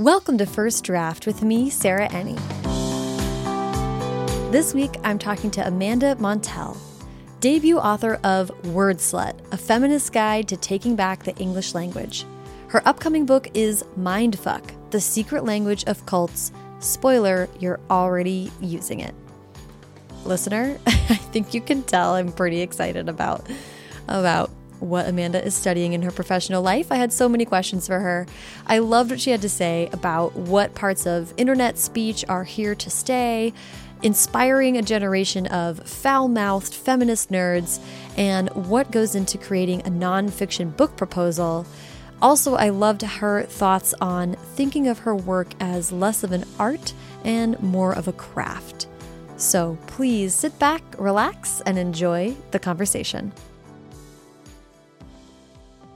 Welcome to First Draft with me, Sarah Enni. This week, I'm talking to Amanda Montell, debut author of Word Slut, a feminist guide to taking back the English language. Her upcoming book is Mindfuck, the secret language of cults. Spoiler, you're already using it. Listener, I think you can tell I'm pretty excited about about what Amanda is studying in her professional life. I had so many questions for her. I loved what she had to say about what parts of internet speech are here to stay, inspiring a generation of foul mouthed feminist nerds, and what goes into creating a nonfiction book proposal. Also, I loved her thoughts on thinking of her work as less of an art and more of a craft. So please sit back, relax, and enjoy the conversation.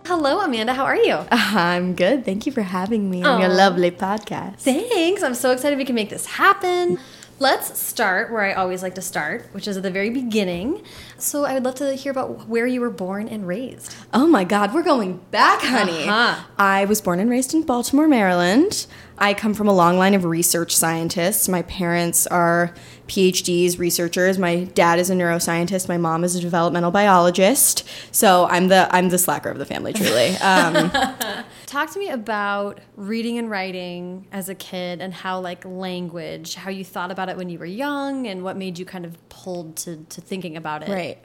Hello, Amanda. How are you? I'm good. Thank you for having me on your lovely podcast. Thanks. I'm so excited we can make this happen. Let's start where I always like to start, which is at the very beginning. So I would love to hear about where you were born and raised. Oh my God, we're going back, honey. Uh-huh. I was born and raised in Baltimore, Maryland. I come from a long line of research scientists. My parents are PhDs, researchers. My dad is a neuroscientist. My mom is a developmental biologist. So I'm the I'm the slacker of the family, truly. Um, Talk to me about reading and writing as a kid and how like language, how you thought about it when you were young and what made you kind of pulled to, to thinking about it. Right.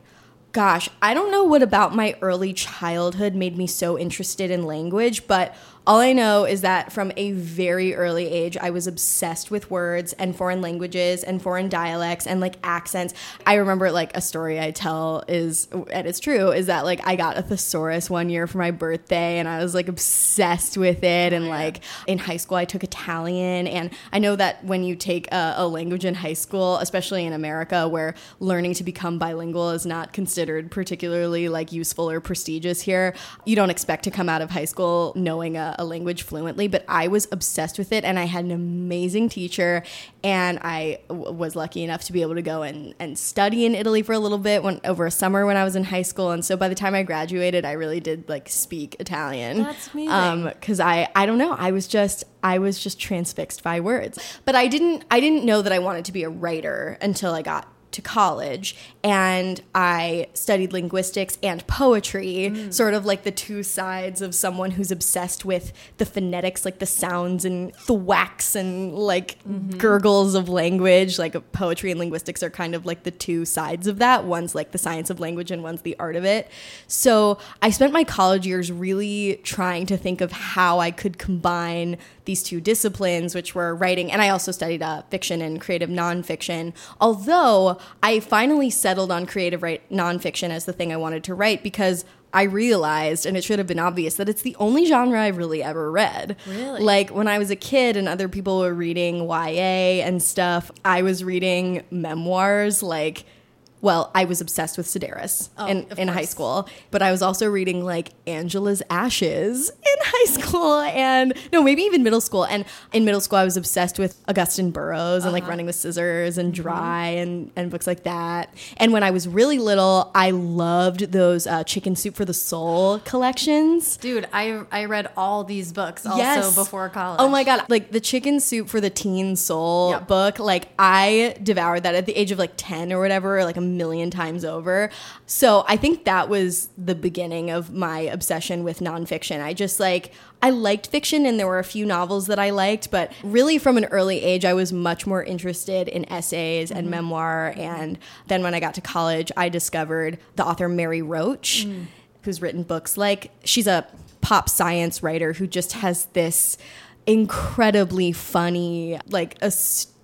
Gosh, I don't know what about my early childhood made me so interested in language, but all I know is that from a very early age, I was obsessed with words and foreign languages and foreign dialects and like accents. I remember like a story I tell is, and it's true, is that like I got a thesaurus one year for my birthday and I was like obsessed with it. And oh, like in high school, I took Italian. And I know that when you take a, a language in high school, especially in America, where learning to become bilingual is not considered particularly like useful or prestigious here, you don't expect to come out of high school knowing a, a language fluently, but I was obsessed with it and I had an amazing teacher and I w- was lucky enough to be able to go and, and study in Italy for a little bit when, over a summer when I was in high school. And so by the time I graduated, I really did like speak Italian. That's amazing. Um, Cause I, I don't know, I was just, I was just transfixed by words, but I didn't, I didn't know that I wanted to be a writer until I got to college and I studied linguistics and poetry, Mm. sort of like the two sides of someone who's obsessed with the phonetics, like the sounds and thwacks and like Mm-hmm. gurgles of language. Like poetry and linguistics are kind of like the two sides of that. One's like the science of language and one's the art of it. So I spent my college years really trying to think of how I could combine these two disciplines, which were writing, and I also studied uh, fiction and creative nonfiction. Although I finally settled on creative write nonfiction as the thing I wanted to write because I realized, and it should have been obvious, that it's the only genre I've really ever read. Really? Like when I was a kid and other people were reading YA and stuff, I was reading memoirs like. Well, I was obsessed with Sedaris in, in high school, but I was also reading like Angela's Ashes in high school and no, maybe even middle school. And in middle school, I was obsessed with Augusten Burroughs and like Running with Scissors and Dry and, and books like that. And when I was really little, I loved those uh, Chicken Soup for the Soul collections. Dude, I, I read all these books also Yes. before college. Oh my god, like the Chicken Soup for the Teen Soul Yep. book, like I devoured that at the age of like 10 or whatever, like a million times over. So I think that was the beginning of my obsession with nonfiction. I just like I liked fiction and there were a few novels that I liked, but really from an early age I was much more interested in essays and mm-hmm. memoir and then when I got to college I discovered the author Mary Roach mm. who's written books like she's a pop science writer who just has this incredibly funny, like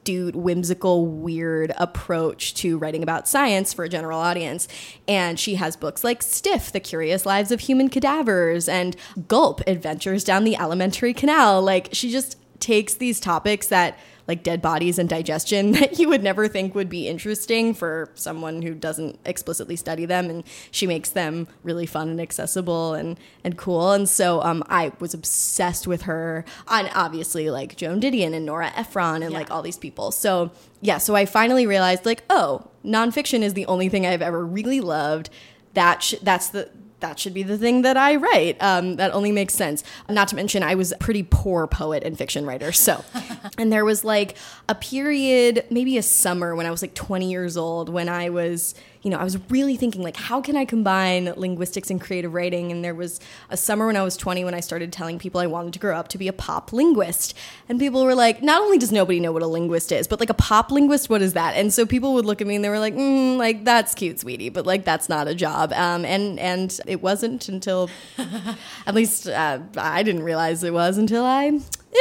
astute, whimsical, weird approach to writing about science for a general audience. And she has books like Stiff, The Curious Lives of Human Cadavers, and Gulp, Adventures Down the Alimentary Canal. Like, she just takes these topics that like dead bodies and digestion that you would never think would be interesting for someone who doesn't explicitly study them and she makes them really fun and accessible and and cool. And so um I was obsessed with her and obviously like Joan Didion and Nora Ephron and like all these people. So yeah so I finally realized like oh nonfiction is the only thing I've ever really loved. That sh- that's the that should be the thing that I write. Um, that only makes sense. Not to mention, I was a pretty poor poet and fiction writer. So, and there was like a period, maybe a summer when I was like 20 years old, when I was you know, I was really thinking like, how can I combine linguistics and creative writing? And there was a summer when I was 20 when I started telling people I wanted to grow up to be a pop linguist. And people were like, not only does nobody know what a linguist is, but like a pop linguist, what is that? And so people would look at me and they were like, mm, like that's cute, sweetie, but like that's not a job. Um, and and it wasn't until, at least uh, I didn't realize it was until I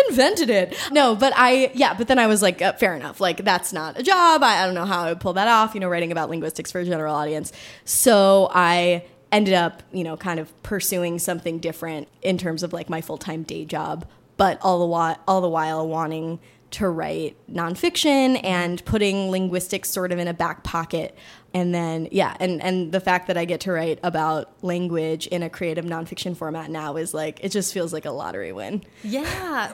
invented it. No, but I, yeah, but then I was like, uh, fair enough. Like, that's not a job. I, I don't know how I would pull that off, you know, writing about linguistics for a general audience. So I ended up, you know, kind of pursuing something different in terms of like my full time day job, but all the while, all the while wanting to write nonfiction and putting linguistics sort of in a back pocket. And then, yeah, and, and the fact that I get to write about language in a creative nonfiction format now is like, it just feels like a lottery win. Yeah.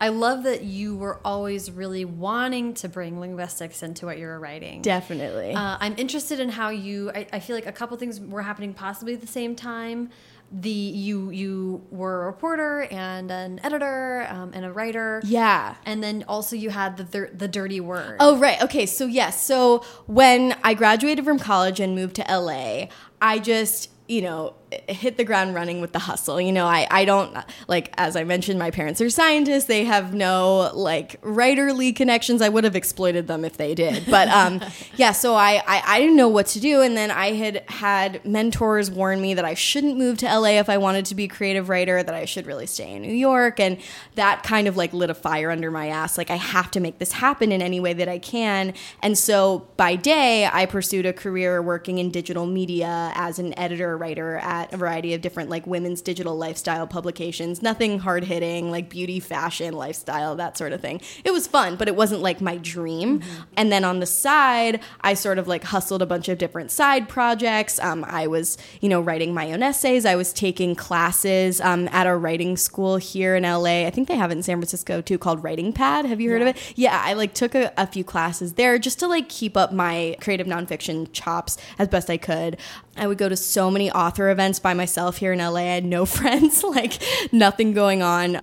I love that you were always really wanting to bring linguistics into what you were writing. Definitely. Uh, I'm interested in how you, I, I feel like a couple things were happening possibly at the same time the you you were a reporter and an editor um, and a writer. Yeah, and then also you had the the dirty word. Oh right, okay. So yes, so when I graduated from college and moved to LA, I just you know hit the ground running with the hustle. You know, I, I don't like as I mentioned, my parents are scientists. They have no like writerly connections. I would have exploited them if they did. But um, yeah, so I, I I didn't know what to do, and then I had had mentors warn me that I shouldn't move to LA if I wanted to be a creative writer. That I should really stay in New York, and that kind of like lit a fire under my ass. Like I have to make this happen in any way that I can. And so by day, I pursued a career working in digital media as an editor writer at a variety of different like women's digital lifestyle publications. Nothing hard hitting, like beauty, fashion, lifestyle, that sort of thing. It was fun, but it wasn't like my dream. Mm-hmm. And then on the side, I sort of like hustled a bunch of different side projects. Um, I was, you know, writing my own essays. I was taking classes um, at a writing school here in LA. I think they have it in San Francisco too, called Writing Pad. Have you heard yeah. of it? Yeah, I like took a, a few classes there just to like keep up my creative nonfiction chops as best I could. I would go to so many author events by myself here in LA. I had no friends, like nothing going on.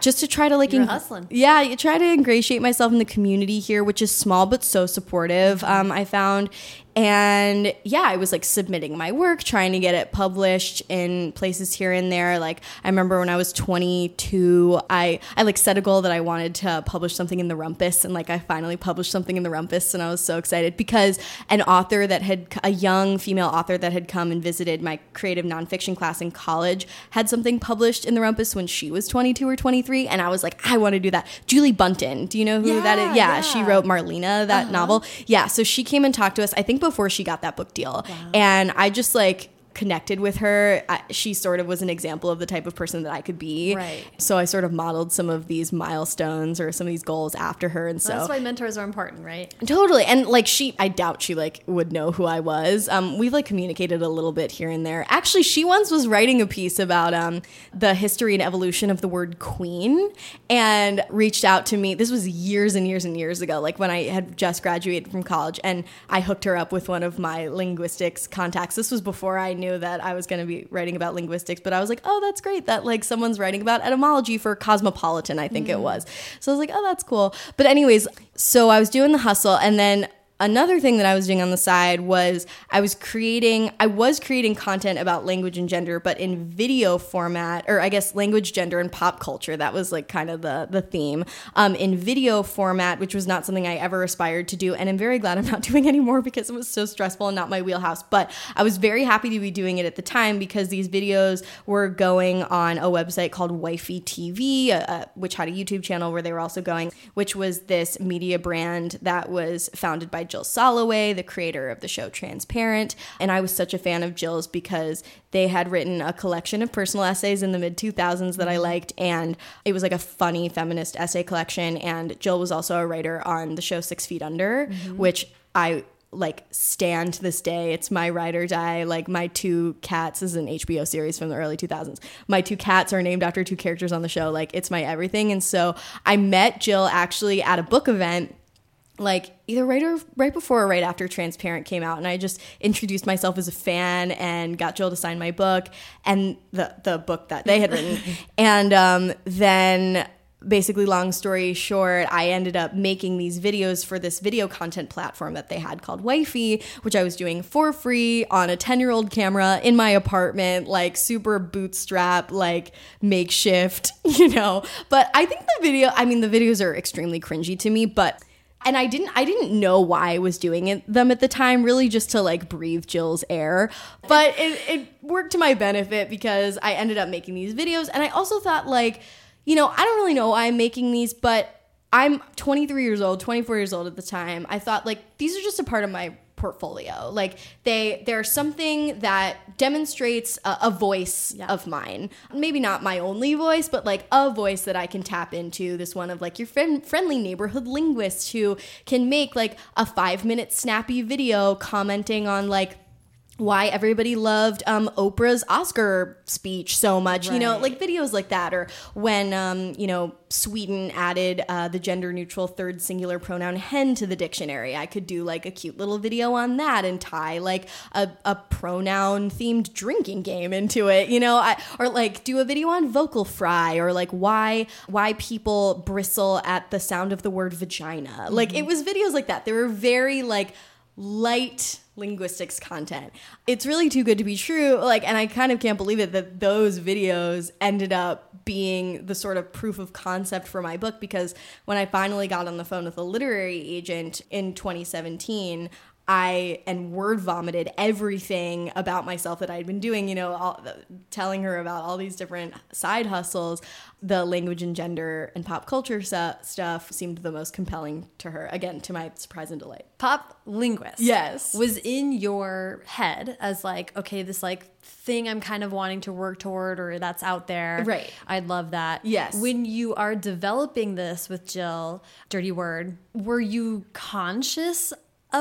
Just to try to like, ing- hustling. yeah, you try to ingratiate myself in the community here, which is small but so supportive. Um, I found, and yeah, I was like submitting my work, trying to get it published in places here and there. Like I remember when I was 22, I I like set a goal that I wanted to publish something in the Rumpus, and like I finally published something in the Rumpus, and I was so excited because an author that had a young female author that had come and visited my creative nonfiction class in college had something published in the Rumpus when she was 22 or 23, and I was like, I want to do that. Julie Buntin, do you know who yeah, that is? Yeah, yeah, she wrote Marlena, that uh-huh. novel. Yeah, so she came and talked to us. I think before she got that book deal. Wow. And I just like connected with her. I, she sort of was an example of the type of person that I could be. Right. So I sort of modeled some of these milestones or some of these goals after her, and so that's why mentors are important, right? Totally. And like she, I doubt she like would know who I was. Um, we've like communicated a little bit here and there. Actually, she once was writing a piece about um the history and evolution of the word queen, and reached out to me. This was years and years and years ago, like when I had just graduated from college, and I hooked her up with one of my linguistics contacts. This was before I knew knew that I was going to be writing about linguistics, but I was like, oh, that's great that like someone's writing about etymology for Cosmopolitan, I think mm. it was. So I was like, oh, that's cool. But anyways, so I was doing the hustle and then another thing that I was doing on the side was I was creating I was creating content about language and gender but in video format or I guess language gender and pop culture. That was like kind of the the theme. Um, in video format which was not something I ever aspired to do and I'm very glad I'm not doing anymore because it was so stressful and not my wheelhouse but I was very happy to be doing it at the time because these videos were going on a website called Wifey TV uh, uh, which had a YouTube channel where they were also going which was this media brand that was founded by Jill Soloway, the creator of the show Transparent. And I was such a fan of Jill's because they had written a collection of personal essays in the mid 2000s that I liked. And it was like a funny feminist essay collection. And Jill was also a writer on the show Six Feet Under, mm-hmm. which I like stand to this day. It's my ride or die. Like my two cats this is an HBO series from the early 2000s. My two cats are named after two characters on the show. Like it's my everything. And so I met Jill actually at a book event like either right or right before or right after Transparent came out, and I just introduced myself as a fan and got Jill to sign my book and the the book that they had written, and um, then basically long story short i ended up making these videos for this video content platform that they had called wifey which i was doing for free on a 10 year old camera in my apartment like super bootstrap like makeshift you know? But i think the video i mean the videos are extremely cringy to me but and I didn't I didn't know why I was doing it, them at the time, really just to like breathe Jill's air. But it, it worked to my benefit because I ended up making these videos, and I also thought like you know, I don't really know why I'm making these, but I'm 23 years old, 24 years old at the time. I thought like these are just a part of my portfolio. Like they they're something that demonstrates a, a voice yeah. of mine. Maybe not my only voice, but like a voice that I can tap into. This one of like your friend, friendly neighborhood linguist who can make like a 5-minute snappy video commenting on like why everybody loved um, Oprah's Oscar speech so much, right. you know, like videos like that, or when um, you know Sweden added uh, the gender neutral third singular pronoun hen to the dictionary. I could do like a cute little video on that and tie like a, a pronoun themed drinking game into it, you know, I, or like do a video on vocal fry or like why why people bristle at the sound of the word vagina. Mm-hmm. Like it was videos like that. They were very like light linguistics content. It's really too good to be true. Like, and I kind of can't believe it that those videos ended up being the sort of proof of concept for my book because when I finally got on the phone with a literary agent in 2017, I and word vomited everything about myself that I'd been doing, you know, all, telling her about all these different side hustles. The language and gender and pop culture stuff seemed the most compelling to her, again, to my surprise and delight. Pop linguist. Yes. Was in your head as like, okay, this like thing I'm kind of wanting to work toward or that's out there. Right. I'd love that. Yes. When you are developing this with Jill, Dirty Word, were you conscious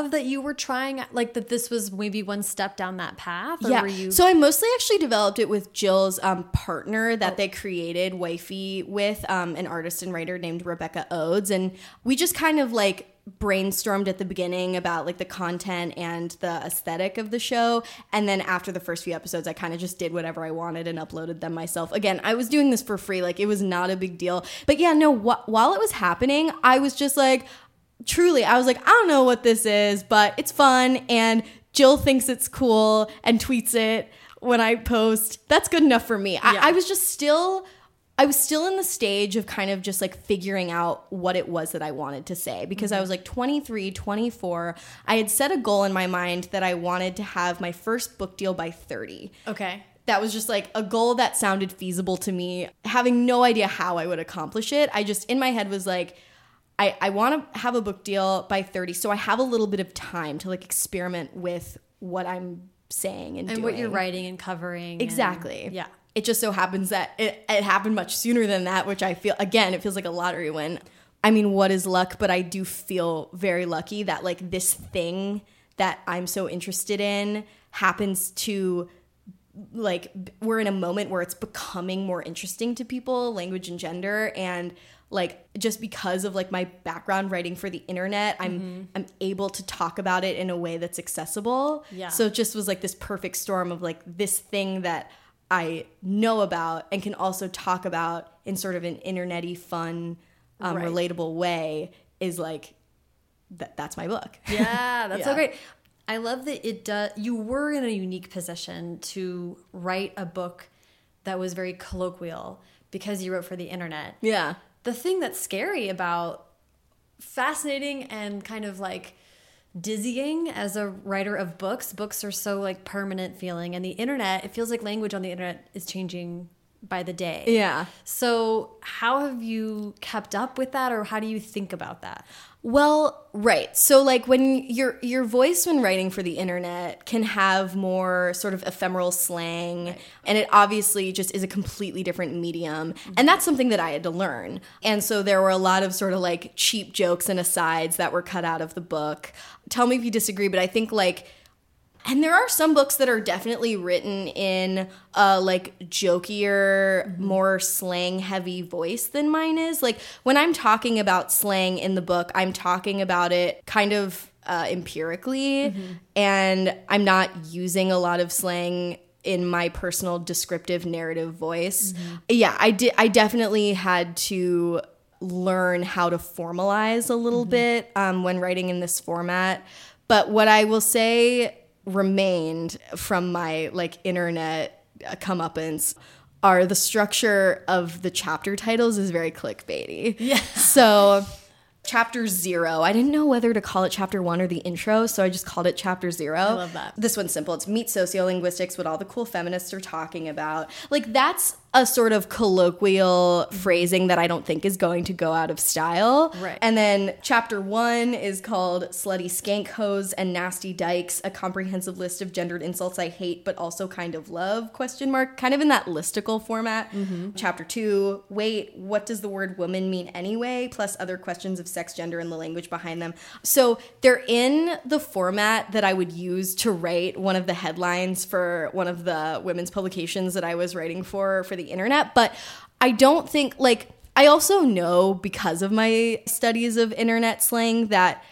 of that you were trying like that this was maybe one step down that path yeah. you- so i mostly actually developed it with jill's um, partner that oh. they created wifey with um, an artist and writer named rebecca odes. And we just kind of like brainstormed at the beginning about like the content and the aesthetic of the show. And then after the first few episodes i kind of just did whatever i wanted and uploaded them myself. Again i was doing this for free. Like it was not a big deal. But yeah no wh- while it was happening i was just like truly, I was like, I don't know what this is, but it's fun. And Jill thinks it's cool and tweets it when I post. That's good enough for me. Yeah. I, I was just still. I was still in the stage of kind of just like figuring out what it was that I wanted to say because mm-hmm. I was like 23, 24. I had set a goal in my mind that I wanted to have my first book deal by 30. Okay. That was just like a goal that sounded feasible to me, having no idea how I would accomplish it. I just, in my head, was like, I, I want to have a book deal by 30 so i have a little bit of time to like experiment with what i'm saying and, and doing. what you're writing and covering exactly. And, yeah. It just so happens that it, it happened much sooner than that which i feel again it feels like a lottery win. I mean what is luck? But i do feel very lucky that like this thing that i'm so interested in happens to like we're in a moment where it's becoming more interesting to people language and gender and like just because of like my background writing for the internet i'm mm-hmm. i'm able to talk about it in a way that's accessible yeah so it just was like this perfect storm of like this thing that i know about and can also talk about in sort of an internety fun um, right. relatable way is like that that's my book yeah that's yeah. so great i love that it does you were in a unique position to write a book that was very colloquial because you wrote for the internet yeah the thing that's scary about fascinating and kind of like dizzying as a writer of books books are so like permanent feeling and the internet it feels like language on the internet is changing by the day yeah so how have you kept up with that or how do you think about that well, right. So like when your your voice when writing for the internet can have more sort of ephemeral slang right. and it obviously just is a completely different medium. Mm-hmm. And that's something that I had to learn. And so there were a lot of sort of like cheap jokes and asides that were cut out of the book. Tell me if you disagree, but I think like And there are some books that are definitely written in a like jokier, more slang heavy voice than mine is. Like when I'm talking about slang in the book, I'm talking about it kind of uh, empirically, and I'm not using a lot of slang in my personal descriptive narrative voice. Yeah, I did. I definitely had to learn how to formalize a little bit um, when writing in this format. But what I will say remained from my like internet comeuppance are the structure of the chapter titles is very clickbaity. Yeah. So chapter zero. I didn't know whether to call it chapter one or the intro, so I just called it chapter zero. I love that. This one's simple. It's meet sociolinguistics, what all the cool feminists are talking about. Like that's a sort of colloquial phrasing that I don't think is going to go out of style. Right. And then chapter one is called Slutty Skank Hose and Nasty Dykes, a comprehensive list of gendered insults I hate but also kind of love, question mark, kind of in that listicle format. Mm-hmm. Chapter two, wait, what does the word woman mean anyway? Plus other questions of sex, gender, and the language behind them. So they're in the format that I would use to write one of the headlines for one of the women's publications that I was writing for for the internet. But I don't think like I also know because of my studies of internet slang that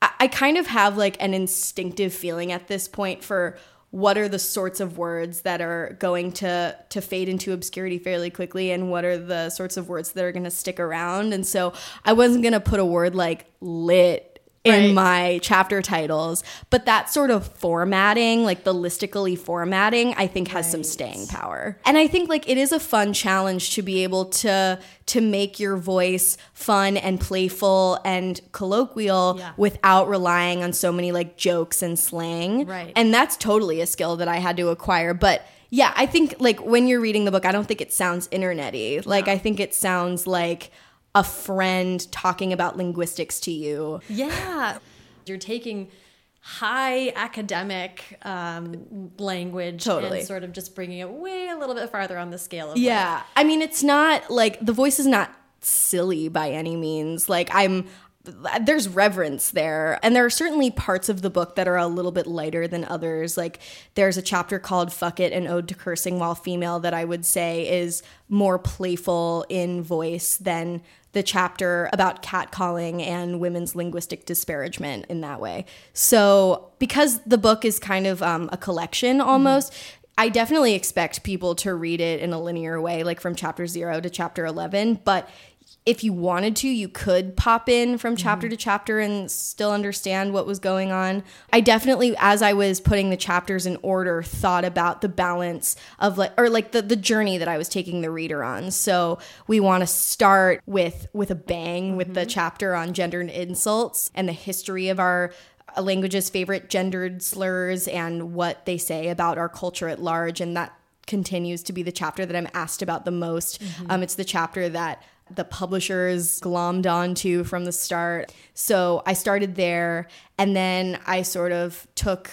I, I kind of have like an instinctive feeling at this point for what are the sorts of words that are going to to fade into obscurity fairly quickly and what are the sorts of words that are going to stick around and so i wasn't going to put a word like lit in Right. my chapter titles but that sort of formatting like the listically formatting i think has some staying power and i think like it is a fun challenge to be able to to make your voice fun and playful and colloquial Yeah. without relying on so many like jokes and slang Right. and that's totally a skill that i had to acquire but yeah i think like when you're reading the book i don't think it sounds internety like i think it sounds like a friend talking about linguistics to you Yeah. You're taking high academic um, language Totally. and sort of just bringing it way a little bit farther on the scale of Yeah. I mean, it's not like the voice is not silly by any means. Like, I'm. There's reverence there. And there are certainly parts of the book that are a little bit lighter than others. Like, there's a chapter called Fuck It, an ode to cursing while female, that I would say is more playful in voice than the chapter about catcalling and women's linguistic disparagement in that way. So, because the book is kind of um, a collection almost, I definitely expect people to read it in a linear way, like from chapter zero to chapter 11. But if you wanted to, you could pop in from mm-hmm. chapter to chapter and still understand what was going on. I definitely, as I was putting the chapters in order, thought about the balance of like, or like the, the journey that I was taking the reader on. So we want to start with with a bang with the mm-hmm. chapter on gendered insults and the history of our a language's favorite gendered slurs and what they say about our culture at large. And that continues to be the chapter that I'm asked about the most. Mm-hmm. Um, it's the chapter that the publishers glommed onto from the start. So I started there and then I sort of took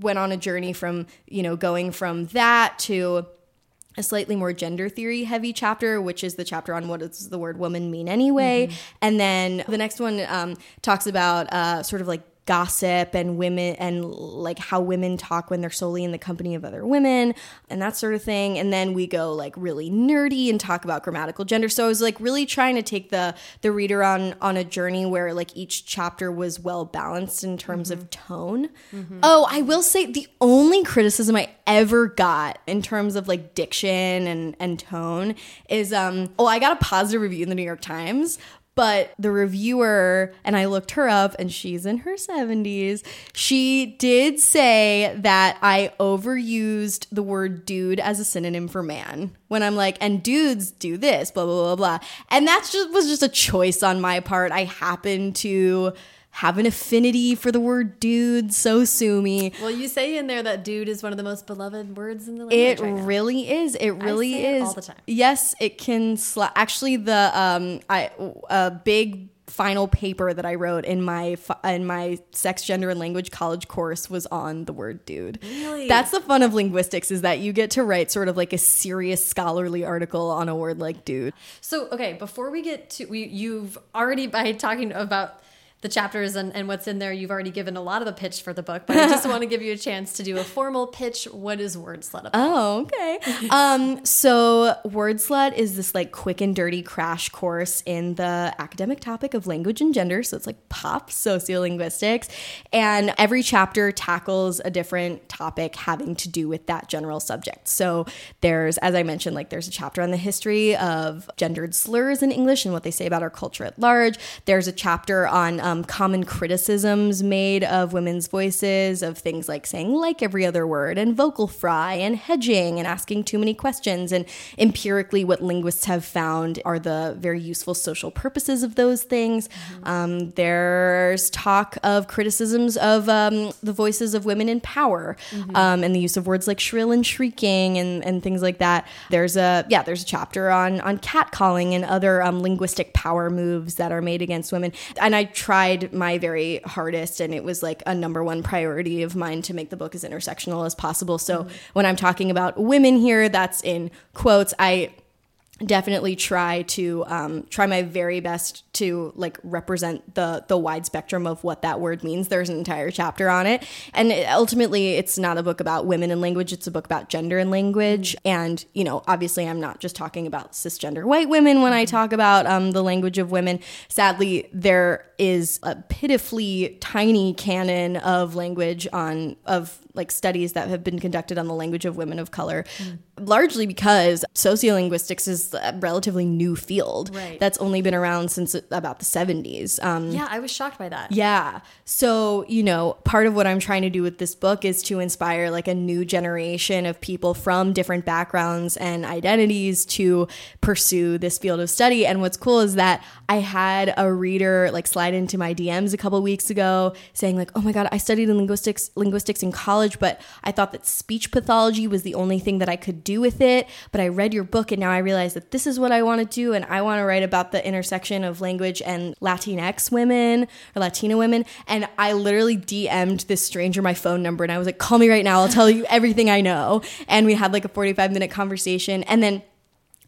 went on a journey from, you know, going from that to a slightly more gender theory heavy chapter, which is the chapter on what does the word woman mean anyway. And then the next one um, talks about uh, sort of like gossip and women and like how women talk when they're solely in the company of other women and that sort of thing. And then we go like really nerdy and talk about grammatical gender. So I was like really trying to take the the reader on on a journey where like each chapter was well balanced in terms of tone. Oh, I will say the only criticism I ever got in terms of like diction and and tone is um oh I got a positive review in the New York Times but the reviewer and I looked her up and she's in her 70s she did say that I overused the word dude as a synonym for man. When I'm like and dudes do this blah blah blah blah. And that's just was just a choice on my part. I happened to have an affinity for the word dude so sue me Well, you say in there that dude is one of the most beloved words in the it language. right now. really is. It really say it is. all the time. Yes, it can. Sla- Actually, the um, I a big final paper that I wrote in my in my sex, gender, and language college course was on the word dude. Really? That's the fun of linguistics is that you get to write sort of like a serious scholarly article on a word like dude. So, okay, before we get to we you've already by talking about the chapters and, and what's in there, you've already given a lot of a pitch for the book, but I just want to give you a chance to do a formal pitch. What is Word Slut about? Oh, okay. um, so Word Slut is this like quick and dirty crash course in the academic topic of language and gender. So it's like pop sociolinguistics. And every chapter tackles a different topic having to do with that general subject. So there's, as I mentioned, like there's a chapter on the history of gendered slurs in English and what they say about our culture at large. There's a chapter on um, common criticisms made of women's voices, of things like saying like every other word, and vocal fry, and hedging, and asking too many questions. And empirically, what linguists have found are the very useful social purposes of those things. Mm-hmm. Um, there's talk of criticisms of um, the voices of women in power mm-hmm. um, and the use of words like shrill and shrieking and, and things like that. There's a yeah, there's a chapter on on catcalling and other um, linguistic power moves that are made against women. And I try tried my very hardest and it was like a number one priority of mine to make the book as intersectional as possible. So mm-hmm. when I'm talking about women here, that's in quotes. I definitely try to um, try my very best to like represent the the wide spectrum of what that word means. There's an entire chapter on it. And it, ultimately it's not a book about women and language. It's a book about gender and language. And you know obviously i'm not just talking about cisgender white women when i talk about um, the language of women. Sadly there is a pitifully tiny canon of language on of like studies that have been conducted on the language of women of color, mm. largely because sociolinguistics is a relatively new field right. that's only been around since about the 70s. Um, yeah, I was shocked by that. Yeah. So, you know, part of what I'm trying to do with this book is to inspire like a new generation of people from different backgrounds and identities to pursue this field of study. And what's cool is that I had a reader like slide into my DMs a couple weeks ago saying like, "Oh my god, I studied in linguistics linguistics in college college, but I thought that speech pathology was the only thing that I could do with it. But I read your book and now I realize that this is what I want to do. And I want to write about the intersection of language and Latinx women or Latina women. And I literally DM'd this stranger my phone number and I was like, call me right now. I'll tell you everything I know. And we had like a 45 minute conversation. And then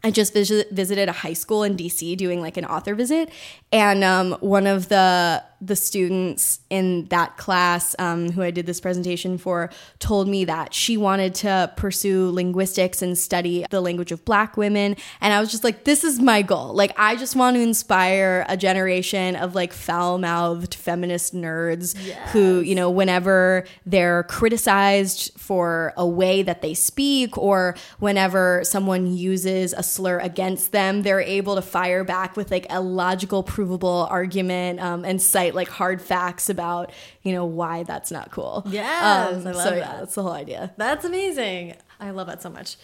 I just visit, visited a high school in DC doing like an author visit, and um, one of the the students in that class um, who I did this presentation for told me that she wanted to pursue linguistics and study the language of Black women, and I was just like, this is my goal. Like, I just want to inspire a generation of like foul mouthed feminist nerds yes. who, you know, whenever they're criticized for a way that they speak, or whenever someone uses a slur against them, they're able to fire back with like a logical, provable argument um, and cite like hard facts about you know why that's not cool. Yes, um, I love so, that. Yeah, that's the whole idea. That's amazing. I love that so much.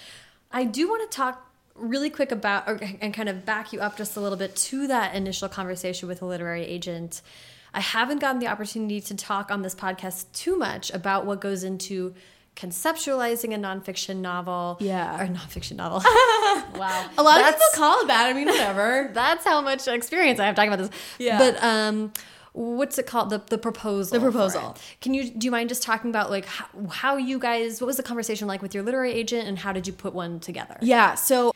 I do want to talk really quick about or, and kind of back you up just a little bit to that initial conversation with a literary agent. I haven't gotten the opportunity to talk on this podcast too much about what goes into conceptualizing a nonfiction novel. Yeah. Or nonfiction novel. wow. A lot that's, of people call it that. I mean, whatever. that's how much experience I have talking about this. Yeah. But um what's it called? The the proposal the proposal. can you do you mind just talking about like how, how you guys what was the conversation like with your literary agent and how did you put one together? Yeah so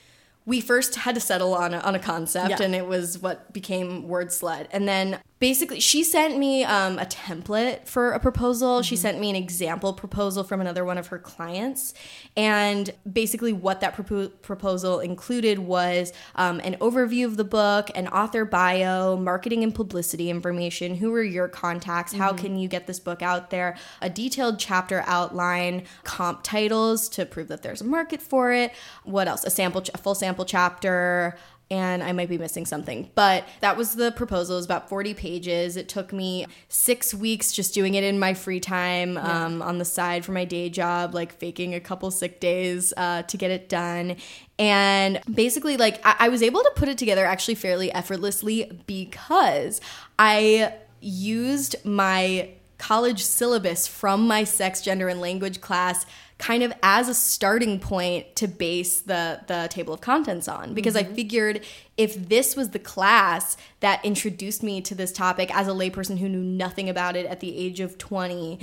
we first had to settle on a, on a concept yeah. and it was what became Word Slut. And then basically she sent me um, a template for a proposal mm-hmm. she sent me an example proposal from another one of her clients and basically what that propo- proposal included was um, an overview of the book an author bio marketing and publicity information who are your contacts mm-hmm. how can you get this book out there a detailed chapter outline comp titles to prove that there's a market for it what else a sample a full sample chapter and I might be missing something. But that was the proposal. It was about 40 pages. It took me six weeks just doing it in my free time yeah. um, on the side for my day job, like faking a couple sick days uh, to get it done. And basically, like, I-, I was able to put it together actually fairly effortlessly because I used my college syllabus from my sex, gender, and language class kind of as a starting point to base the the table of contents on. Because I figured if this was the class that introduced me to this topic as a layperson who knew nothing about it at the age of 20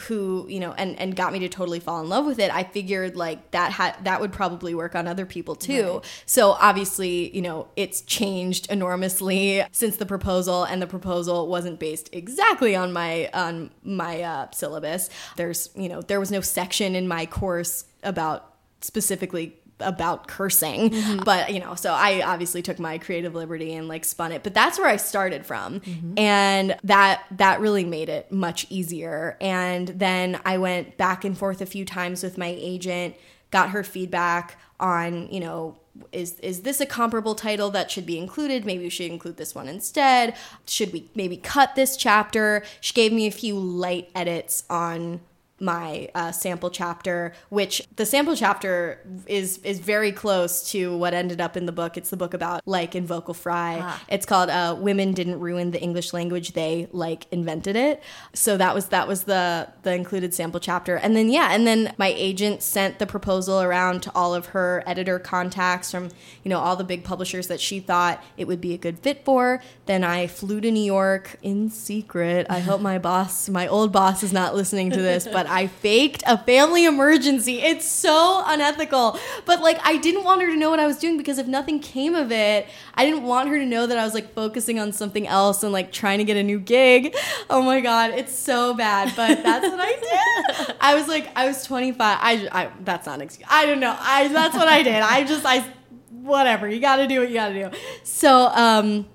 who you know and and got me to totally fall in love with it i figured like that had that would probably work on other people too. So obviously you know it's changed enormously since the proposal and the proposal wasn't based exactly on my on my uh, syllabus. There's you know there was no section in my course about specifically about cursing. Mm-hmm. But you know so i obviously took my creative liberty and like spun it. But that's where i started from. Mm-hmm. And that that really made it much easier. And then i went back and forth a few times with my agent got her feedback on you know is is this a comparable title that should be included? Maybe we should include this one instead. Should we maybe cut this chapter? She gave me a few light edits on my uh, sample chapter, which the sample chapter is is very close to what ended up in the book. It's the book about like and vocal fry. Ah. It's called uh, "Women Didn't Ruin the English Language; They like invented it." So that was that was the the included sample chapter, and then yeah, and then my agent sent the proposal around to all of her editor contacts from you know all the big publishers that she thought it would be a good fit for. Then I flew to New York in secret. I hope my boss, my old boss, is not listening to this, but I faked a family emergency. It's so unethical. But like, I didn't want her to know what I was doing because if nothing came of it, I didn't want her to know that I was like focusing on something else and like trying to get a new gig. Oh my God, it's so bad. But that's what I did. I was like, I was 25. I, I that's not an excuse. I don't know. I, that's what I did. I just, I, whatever. You got to do what you got to do. So, um,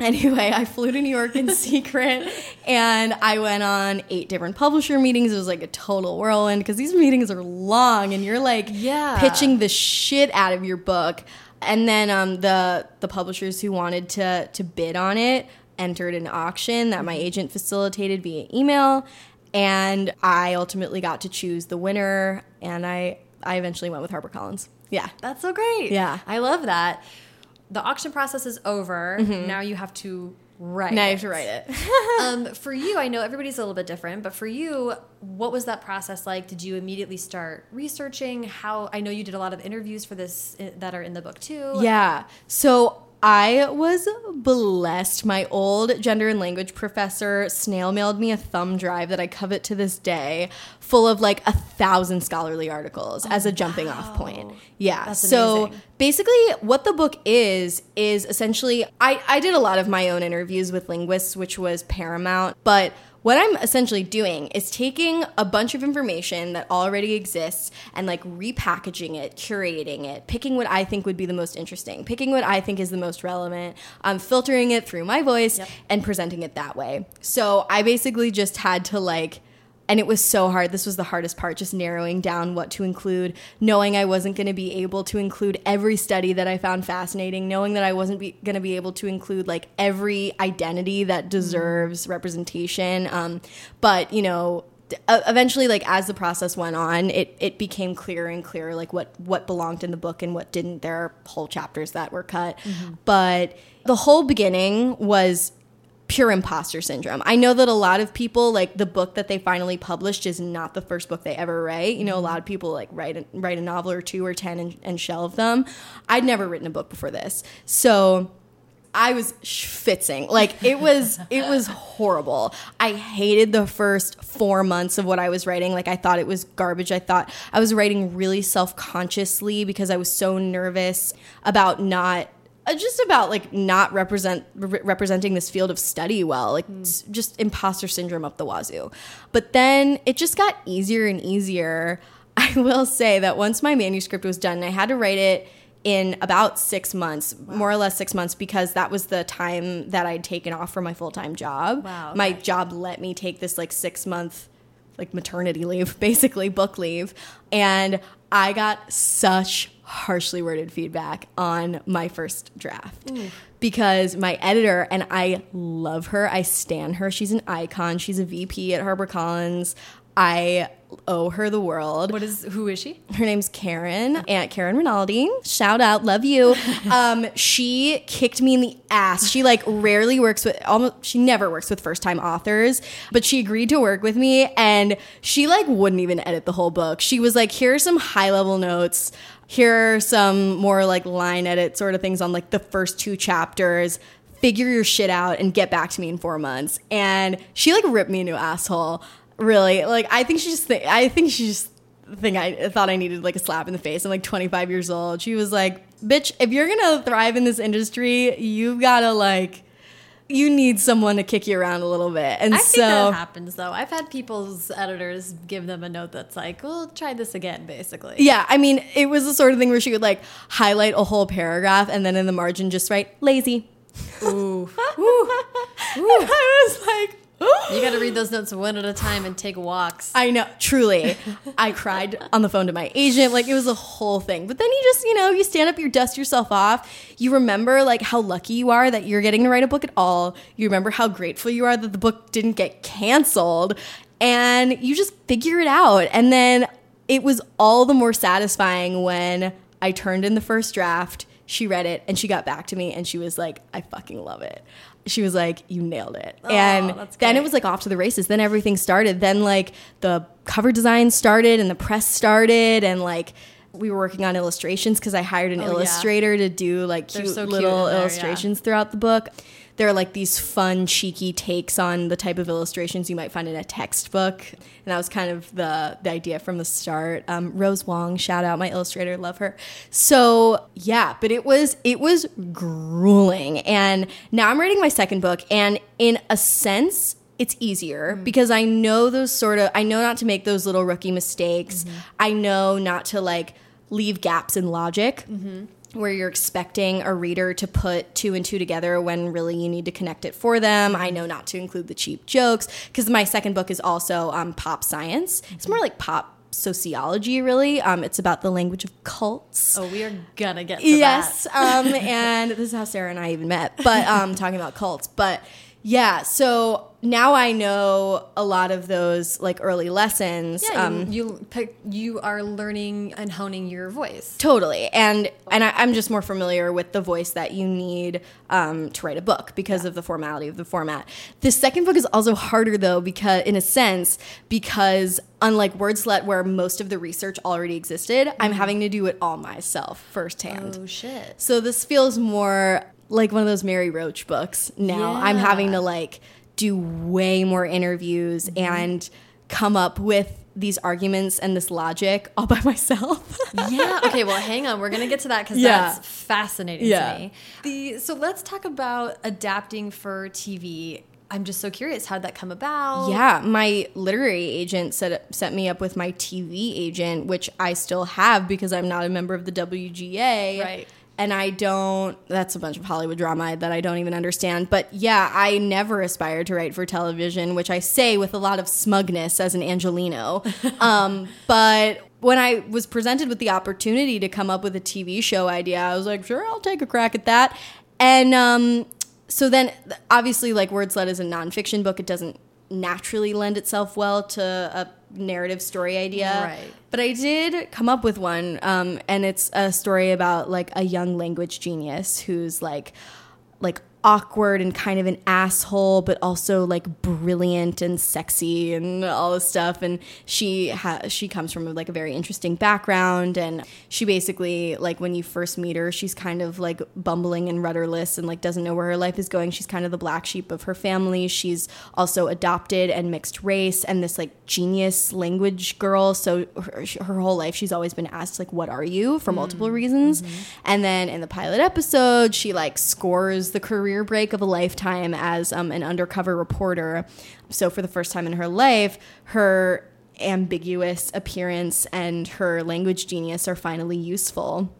Anyway, I flew to New York in secret and I went on eight different publisher meetings. It was like a total whirlwind because these meetings are long and you're like Yeah. pitching the shit out of your book. And then um, the the publishers who wanted to to bid on it entered an auction that my agent facilitated via email and I ultimately got to choose the winner and I I eventually went with HarperCollins. Yeah. That's so great. Yeah. I love that. The auction process is over. Now you have to write. Now you have to write it. um, for you, I know everybody's a little bit different, but for you, what was that process like? Did you immediately start researching? How I know you did a lot of interviews for this uh, that are in the book too. Yeah. So I was blessed. My old gender and language professor snail mailed me a thumb drive that I covet to this day, full of like a thousand scholarly articles as a oh, jumping off point. Yeah. That's so amazing. basically, what the book is, is essentially, I, I did a lot of my own interviews with linguists, which was paramount, but what I'm essentially doing is taking a bunch of information that already exists and like repackaging it, curating it, picking what I think would be the most interesting, picking what I think is the most relevant, um, filtering it through my voice Yep. and presenting it that way. So I basically just had to like, and it was so hard. This was the hardest part, just narrowing down what to include, knowing I wasn't going to be able to include every study that I found fascinating, knowing that I wasn't going to be able to include like every identity that deserves representation. Um, but, you know, eventually like as the process went on it it became clearer and clearer like what what belonged in the book and what didn't there are whole chapters that were cut but the whole beginning was pure imposter syndrome. I know that a lot of people like the book that they finally published is not the first book they ever write. You know, a mm-hmm. lot of people like write a, write a novel or two or 10 and, and shelve them. I'd never written a book before this. So I was schwitzing. Like it was it was horrible. I hated the first 4 months of what I was writing. Like I thought it was garbage. I thought I was writing really self-consciously because I was so nervous about not Uh, just about like not represent re- representing this field of study well like hmm. s- just imposter syndrome up the wazoo. But then it just got easier and easier. I will say that once my manuscript was done i had to write it in about six months more or less six months because that was the time that i'd taken off from my full-time job. Wow, my job let me take this like six month like maternity leave, basically book leave. And I got such harshly worded feedback on my first draft because my editor and I love her. I stan her. She's an icon. She's a VP at HarperCollins. I owe her the world. What is who is she? Her name's Karen, Aunt Karen Rinaldi. Shout out, love you. Um, she kicked me in the ass. She like rarely works with almost she never works with first time authors, but she agreed to work with me and she like wouldn't even edit the whole book. She was like, here are some high level notes. Here are some more like line edit sort of things on like the first two chapters figure your shit out and get back to me in four months. And she like ripped me a new asshole. Really, like I think she just think I think she just think I thought I needed like a slap in the face. I'm like 25 years old. She was like, "Bitch, if you're gonna thrive in this industry, you've gotta like." You need someone to kick you around a little bit, and I so think that happens though. I've had people's editors give them a note that's like, "Well, try this again," basically. Yeah, I mean, it was the sort of thing where she would like highlight a whole paragraph and then in the margin just write lazy. Ooh. And I was like, You got to read those notes one at a time and take walks. I know, truly. I cried on the phone to my agent. Like it was a whole thing. But then you just, you know, you stand up, you dust yourself off. You remember like how lucky you are that you're getting to write a book at all. You remember how grateful you are that the book didn't get canceled. And you just figure it out. And then it was all the more satisfying when I turned in the first draft. She read it and she got back to me and she was like, I fucking love it. She was like, You nailed it. and then it was like off to the races. Then everything started. Then like the cover design started and the press started and like we were working on illustrations because I hired an Oh, yeah. illustrator to do like cute so little in there, yeah. illustrations throughout the book. There are like these fun, cheeky takes on the type of illustrations you might find in a textbook, and that was kind of the the idea from the start. Um, Rose Wong, shout out my illustrator, love her. So yeah, but it was it was grueling, and now I'm writing my second book, and in a sense, it's easier mm-hmm. because I know those sort of I know not to make those little rookie mistakes. Mm-hmm. I know not to like leave gaps in logic mm-hmm. Where you're expecting a reader to put two and two together when really you need to connect it for them. I know not to include the cheap jokes because my second book is also um, pop science. It's more like pop sociology, really. Um, it's about the language of cults. Oh, we are gonna get to Yes, that. um, and this is how Sarah and I even met. But um, talking about cults, but yeah. So now I know a lot of those like early lessons. Yeah, um, you, you pick, you are learning and honing your voice. Totally, and and I, I'm just more familiar with the voice that you need um, to write a book because of the formality of the format. The second book is also harder though, because in a sense, because unlike Wordslut, where most of the research already existed, I'm having to do it all myself firsthand. Oh shit! So this feels more like one of those Mary Roach books. Now I'm having to like do way more interviews mm-hmm. and come up with these arguments and this logic all by myself. yeah. Okay. Well, hang on. We're gonna get to that because Yeah. that's fascinating Yeah. to me. The so let's talk about adapting for TV. I'm just so curious. How did that come about? Yeah, my literary agent set set me up with my TV agent, which I still have because I'm not a member of the WGA. Right. And I don't, that's a bunch of Hollywood drama that I don't even understand. But yeah, I never aspired to write for television, which I say with a lot of smugness as an Angeleno. um, but when I was presented with the opportunity to come up with a TV show idea, I was like, sure, I'll take a crack at that. And um, so then obviously like Wordslut is a nonfiction book. It doesn't naturally lend itself well to a narrative story idea. Right. But I did come up with one, um, and it's a story about like a young language genius who's like, like awkward and kind of an asshole, but also like brilliant and sexy and all this stuff. And she ha- she comes from like a very interesting background, and she basically like when you first meet her, she's kind of like bumbling and rudderless and like doesn't know where her life is going. She's kind of the black sheep of her family. She's also adopted and mixed race, and this like genius language girl. So her, her whole life, she's always been asked like, "What are you?" for multiple reasons. And then in the pilot episode, she like scores the career break of a lifetime as um, an undercover reporter. So for the first time in her life, her ambiguous appearance and her language genius are finally useful.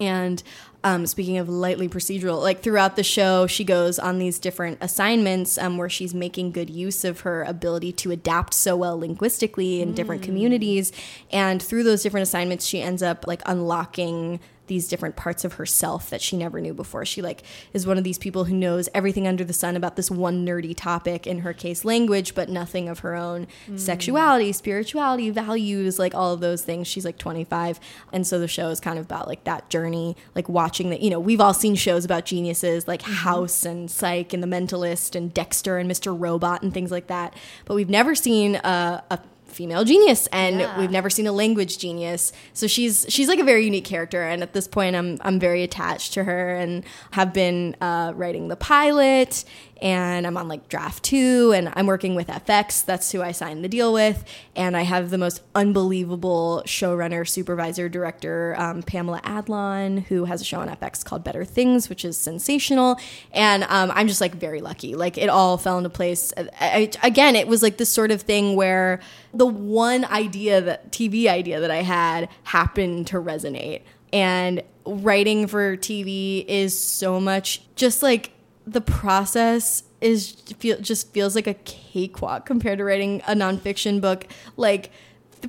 And um, speaking of lightly procedural, like throughout the show, she goes on these different assignments um, where she's making good use of her ability to adapt so well linguistically in different communities. And through those different assignments, she ends up like unlocking these different parts of herself that she never knew before. She like is one of these people who knows everything under the sun about this one nerdy topic, in her case language, but nothing of her own mm. sexuality, spirituality, values, like all of those things. She's like 25. And so the show is kind of about like that journey, like watching that, you know, we've all seen shows about geniuses like mm-hmm. House and Psych and The Mentalist and Dexter and Mr. Robot and things like that. But we've never seen a, a female genius and Yeah. we've never seen a language genius so she's she's like a very unique character and at this point i'm i'm very attached to her and have been uh, writing the pilot and i'm on like draft two and i'm working with fx that's who i signed the deal with and i have the most unbelievable showrunner supervisor director um, pamela adlon who has a show on fx called better things which is sensational and um, i'm just like very lucky like it all fell into place I, I- again it was like this sort of thing where the one idea that TV idea that I had happened to resonate. And writing for TV is so much just like the process is feel just feels like a cakewalk compared to writing a nonfiction book. Like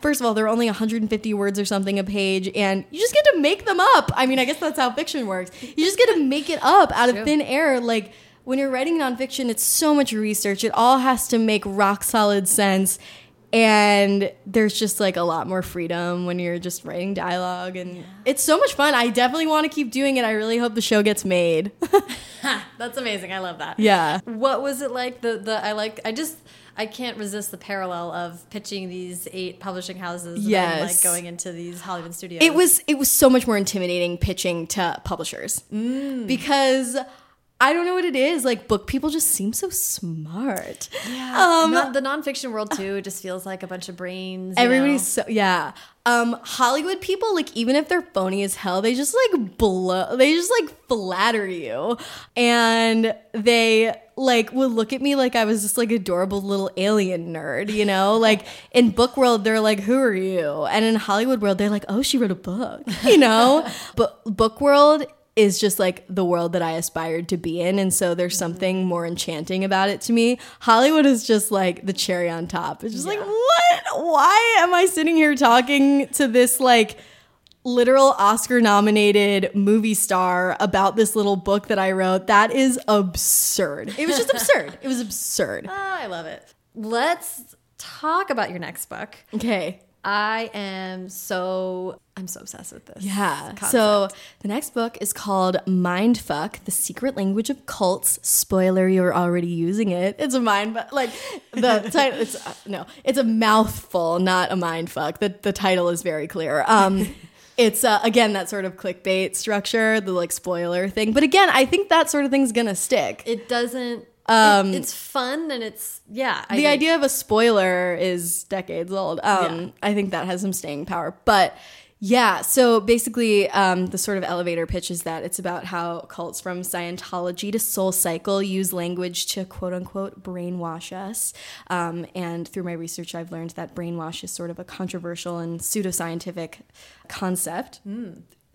first of all, they're only 150 words or something a page, and you just get to make them up. I mean, I guess that's how fiction works. You just get to make it up out of True. thin air. Like when you're writing nonfiction, it's so much research. It all has to make rock solid sense. And there's just like a lot more freedom when you're just writing dialogue, and it's so much fun. I definitely want to keep doing it. I really hope the show gets made. That's amazing. I love that. yeah. What was it like? The the I like I just I can't resist the parallel of pitching these eight publishing houses and then, Yes. like going into these Hollywood studios. It was it was so much more intimidating pitching to publishers mm. because I don't know what it is. Like book people just seem so smart. yeah. Um, Non- the nonfiction world too just feels like a bunch of brains. Everybody's know? so yeah. Um, Hollywood people, like even if they're phony as hell, they just like blow. They just like flatter you, and they like would look at me like I was just like adorable little alien nerd, you know. Like in book world, they're like, "Who are you?" And in Hollywood world, they're like, "Oh, she wrote a book," you know. but book world is just like the world that I aspired to be in. And so there's something more enchanting about it to me. Hollywood is just like the cherry on top. It's just like, what? Why am I sitting here talking to this like literal Oscar nominated movie star about this little book that I wrote? That is absurd. It was just absurd. It was absurd. Ah, I love it. Let's talk about your next book. Okay. I am so I'm so obsessed with this. Yeah. concept. So the next book is called Mindfuck: The Secret Language of Cults. Spoiler: You're already using it. It's a mind, but like the title. It's uh, no, it's a mouthful, not a mind fuck. The the title is very clear. Um. It's uh, again that sort of clickbait structure, the like spoiler thing. But again, I think that sort of thing's gonna stick. it doesn't. Um, it- it's fun and it's yeah. I the agree. idea of a spoiler is decades old. Um, Yeah. I think that has some staying power. But yeah, so basically, um, the sort of elevator pitch is that it's about how cults from Scientology to Soul Cycle use language to quote unquote brainwash us. Um, and through my research, I've learned that brainwash is sort of a controversial and pseudoscientific concept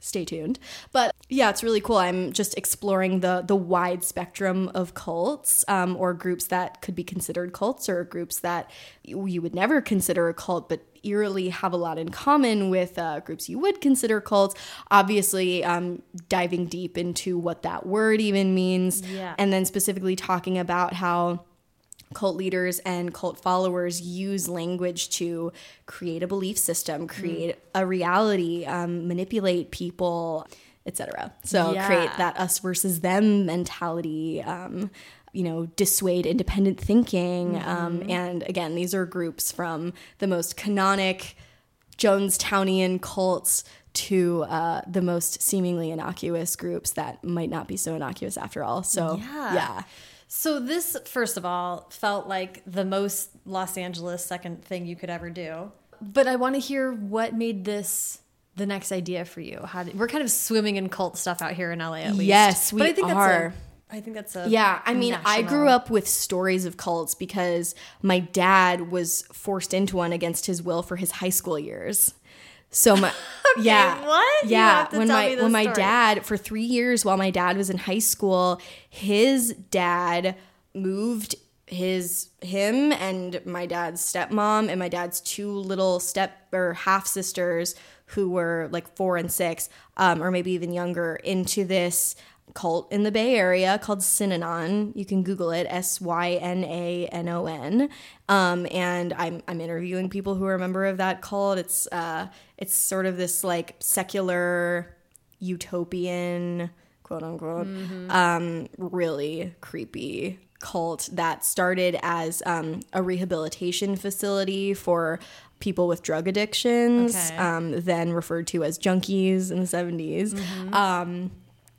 stay tuned. But yeah, it's really cool. I'm just exploring the the wide spectrum of cults um, or groups that could be considered cults or groups that you would never consider a cult, but eerily have a lot in common with uh, groups you would consider cults. Obviously, um, diving deep into what that word even means, Yeah. and then specifically talking about how cult leaders and cult followers use language to create a belief system, create a reality, um, manipulate people, etc. So Yeah. create that us versus them mentality. Um, you know, dissuade independent thinking. Um, and again, these are groups from the most canonic Jonestownian cults to uh, the most seemingly innocuous groups that might not be so innocuous after all. So, Yeah. yeah. So this, first of all, felt like the most Los Angeles second thing you could ever do. But I want to hear what made this the next idea for you. How did, we're kind of swimming in cult stuff out here in LA at least. Yes, we but I think are. That's a, I think that's a Yeah, I mean, I grew up with stories of cults because my dad was forced into one against his will for his high school years. So my yeah what? Yeah when my when my dad for three years while my dad was in high school his dad moved his him and my dad's stepmom and my dad's two little step or half sisters who were like four and six um, or maybe even younger into this cult in the Bay Area called Synanon. You can Google it, S Y N A N O N. Um, and I'm I'm interviewing people who are a member of that cult. It's uh, it's sort of this like secular utopian quote unquote um, really creepy cult that started as um, a rehabilitation facility for people with drug addictions Okay. um, then referred to as junkies in the 70s um,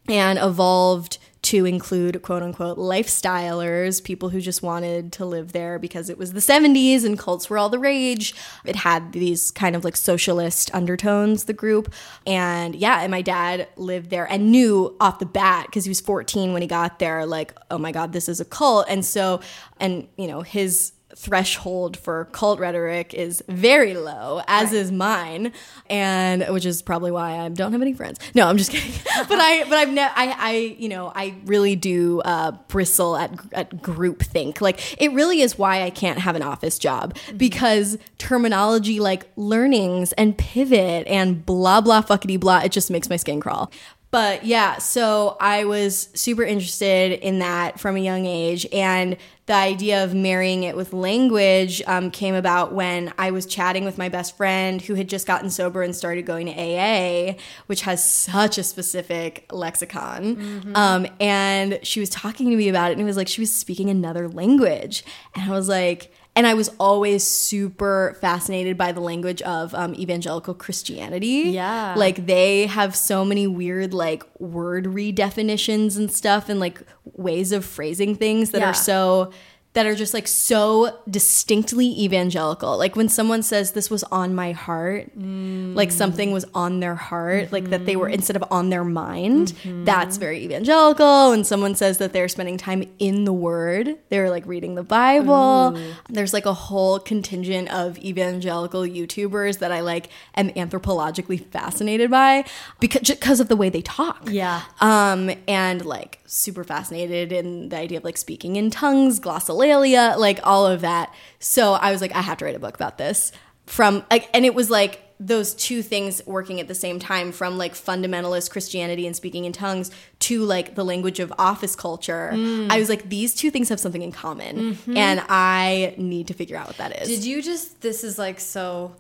and evolved to include quote unquote lifestylers, people who just wanted to live there because it was the 70s and cults were all the rage. It had these kind of like socialist undertones, the group. And yeah, and my dad lived there and knew off the bat because he was 14 when he got there, like, oh my God, this is a cult. And so, and you know, his threshold for cult rhetoric is very low, as is mine, and which is probably why I don't have any friends. No, I'm just kidding. but I, but I've never, I, I, you know, I really do uh, bristle at at group think. Like it really is why I can't have an office job because terminology like learnings and pivot and blah blah fuckity blah, it just makes my skin crawl. But yeah, so I was super interested in that from a young age. And the idea of marrying it with language um, came about when I was chatting with my best friend who had just gotten sober and started going to AA, which has such a specific lexicon. Um, and she was talking to me about it, and it was like she was speaking another language. And I was like, and I was always super fascinated by the language of um, evangelical Christianity. Yeah. Like they have so many weird, like, word redefinitions and stuff and like ways of phrasing things that Yeah. are so. That are just like so distinctly evangelical. Like when someone says this was on my heart, mm. like something was on their heart, like that they were mm-hmm. instead of on their mind, mm-hmm. that's very evangelical. When someone says that they're spending time in the Word, they're like reading the Bible. Mm. There's like a whole contingent of evangelical YouTubers that I like am anthropologically fascinated by because because of the way they talk. Yeah. Um, and like super fascinated in the idea of like speaking in tongues, glossolalia, like all of that. So I was like, I have to write a book about this. From like, and it was like those two things working at the same time from like fundamentalist Christianity and speaking in tongues to like the language of office culture. I was like, these two things have something in common, and I need to figure out what that is. Did you just? This is like so.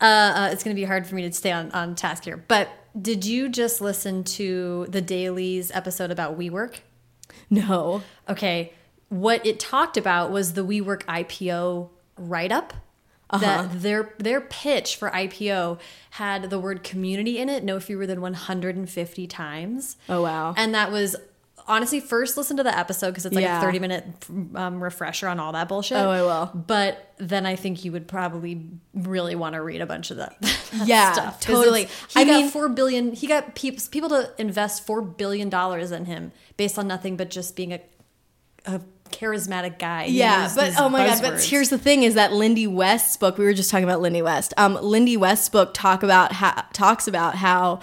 Uh, uh, it's going to be hard for me to stay on, on task here. But did you just listen to the Daily's episode about WeWork? no. Okay, what it talked about was the WeWork IPO write up. Uh-huh. That their their pitch for IPO had the word community in it no fewer than 150 times. Oh wow. And that was honestly first listen to the episode because it's like Yeah. a 30 minute um, refresher on all that bullshit. Oh, I will. But then I think you would probably really want to read a bunch of that. that Yeah, stuff. totally. He I got mean- four billion. He got peop people to invest four billion dollars in him based on nothing but just being a a charismatic guy. Yeah, but oh my god! But here's the thing: is that Lindy West's book? We were just talking about Lindy West. Um, Lindy West's book talk about how, talks about how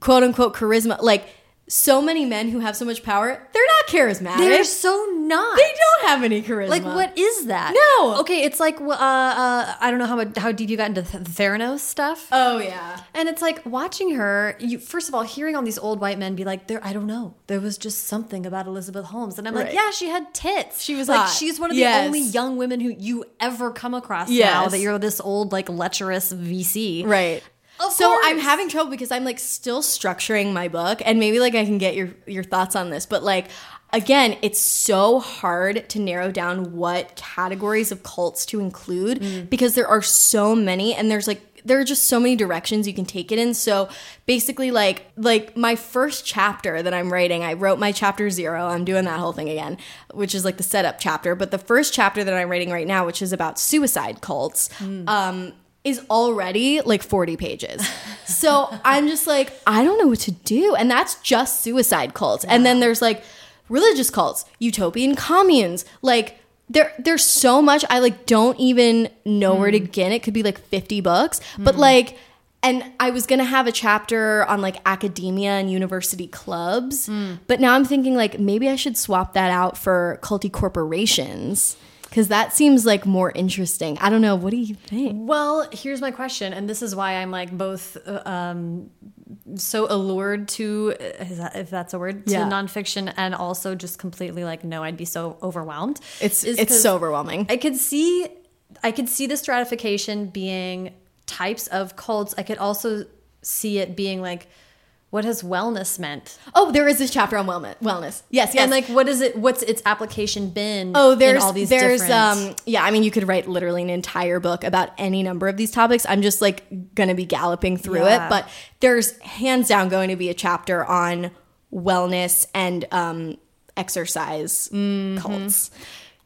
quote unquote charisma, like so many men who have so much power, they're not charismatic. they're so not. they don't have any charisma. Like what is that? No. Okay, it's like uh, uh, I don't know how how deep you got into Th- Theranos stuff. Oh yeah. And it's like watching her. You first of all hearing all these old white men be like, "There, I don't know. There was just something about Elizabeth Holmes," and I'm like, "Yeah, she had tits. She was like, hot. she's one of the Yes. only young women who you ever come across now that you're this old like lecherous VC, Right. Of so I'm having trouble because I'm like still structuring my book and maybe like I can get your your thoughts on this, but like again, it's so hard to narrow down what categories of cults to include Mm. because there are so many and there's like there are just so many directions you can take it in. So basically like like my first chapter that I'm writing, I wrote my chapter 0. I'm doing that whole thing again, which is like the setup chapter, but the first chapter that I'm writing right now, which is about suicide cults, um is already like 40 pages. So I'm just like, I don't know what to do. And that's just suicide cults. And then there's like religious cults, utopian communes. Like there there's so much I like don't even know where to begin. It could be like 50 books. But like and I was gonna have a chapter on like academia and university clubs, Hmm. but now I'm thinking like maybe I should swap that out for culty corporations because that seems like more interesting. I don't know. What do you think? Well, here's my question, and this is why I'm like both uh, um, so allured to, is that, if that's a word, to Yeah. nonfiction, and also just completely like, no, I'd be so overwhelmed. It's it's so overwhelming. I could see, I could see the stratification being types of cults. I could also see it being like, what has wellness meant? oh, there is this chapter on wellness. Wellness. Yes, yes. And like, what is it? What's its application been? Oh, in there's all these there's different- um yeah, I mean you could write literally an entire book about any number of these topics. I'm just like going to be galloping through Yeah. it, but there's hands down going to be a chapter on wellness and um exercise Mm-hmm. cults.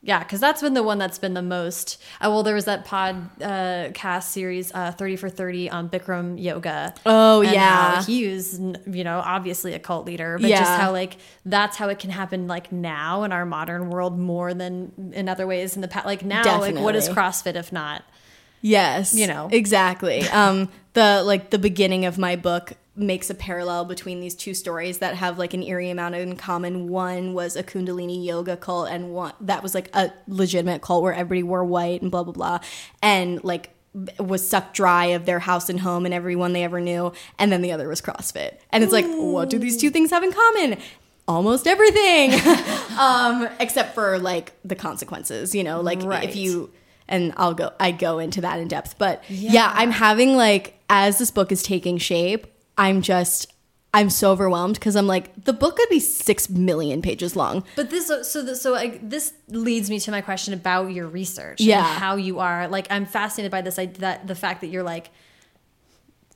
Yeah, because that's been the one that's been the most. Uh, well, there was that pod uh, cast series, uh, Thirty for Thirty, on Bikram yoga. Oh, and yeah. how he was, you know, obviously a cult leader, but just how like that's how it can happen like now in our modern world more than in other ways in the past. Like now, like what is CrossFit if not? Yes. You know. Exactly. Um the like the beginning of my book makes a parallel between these two stories that have like an eerie amount in common. One was a Kundalini yoga cult and one that was like a legitimate cult where everybody wore white and blah blah blah and like was sucked dry of their house and home and everyone they ever knew and then the other was CrossFit. And it's like what do these two things have in common? Almost everything. um except for like the consequences, you know, like Right. if you and I'll go I go into that in depth. But yeah. I'm having like as this book is taking shape, I'm just I'm so overwhelmed because I'm like the book could be six million pages long. But this, so the, so I, this leads me to my question about your research. Yeah. and how you are. Like, I'm fascinated by this. I, that the fact that you're like